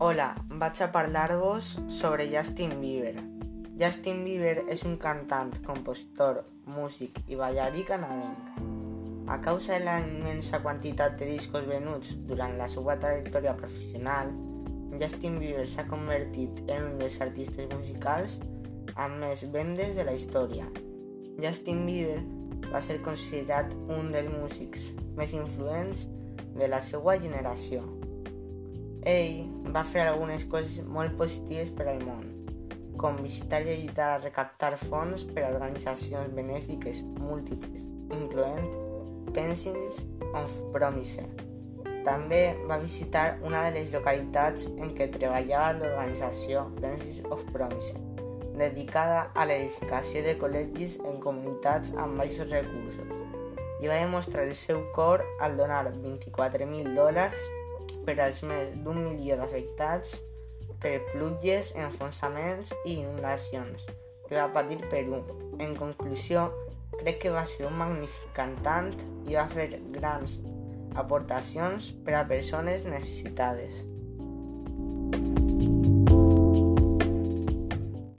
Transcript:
Hola, vaig a parlar-vos sobre Justin Bieber. Justin Bieber és un cantant, compositor, músic i ballarí canadenc. A causa de la immensa quantitat de discos venuts durant la seva trajectòria professional, Justin Bieber s'ha convertit en un dels artistes musicals amb més vendes de la història. Justin Bieber va ser considerat un dels músics més influents de la seva generació ell va fer algunes coses molt positives per al món, com visitar i ajudar a recaptar fons per a organitzacions benèfiques múltiples, incloent Pensions of Promise. També va visitar una de les localitats en què treballava l'organització Pensions of Promise, dedicada a l'edificació de col·legis en comunitats amb baixos recursos, i va demostrar el seu cor al donar 24.000 dòlars per als més d'un milió d'afectats per pluges, enfonsaments i inundacions que va patir Perú. En conclusió, crec que va ser un magnífic cantant i va fer grans aportacions per a persones necessitades.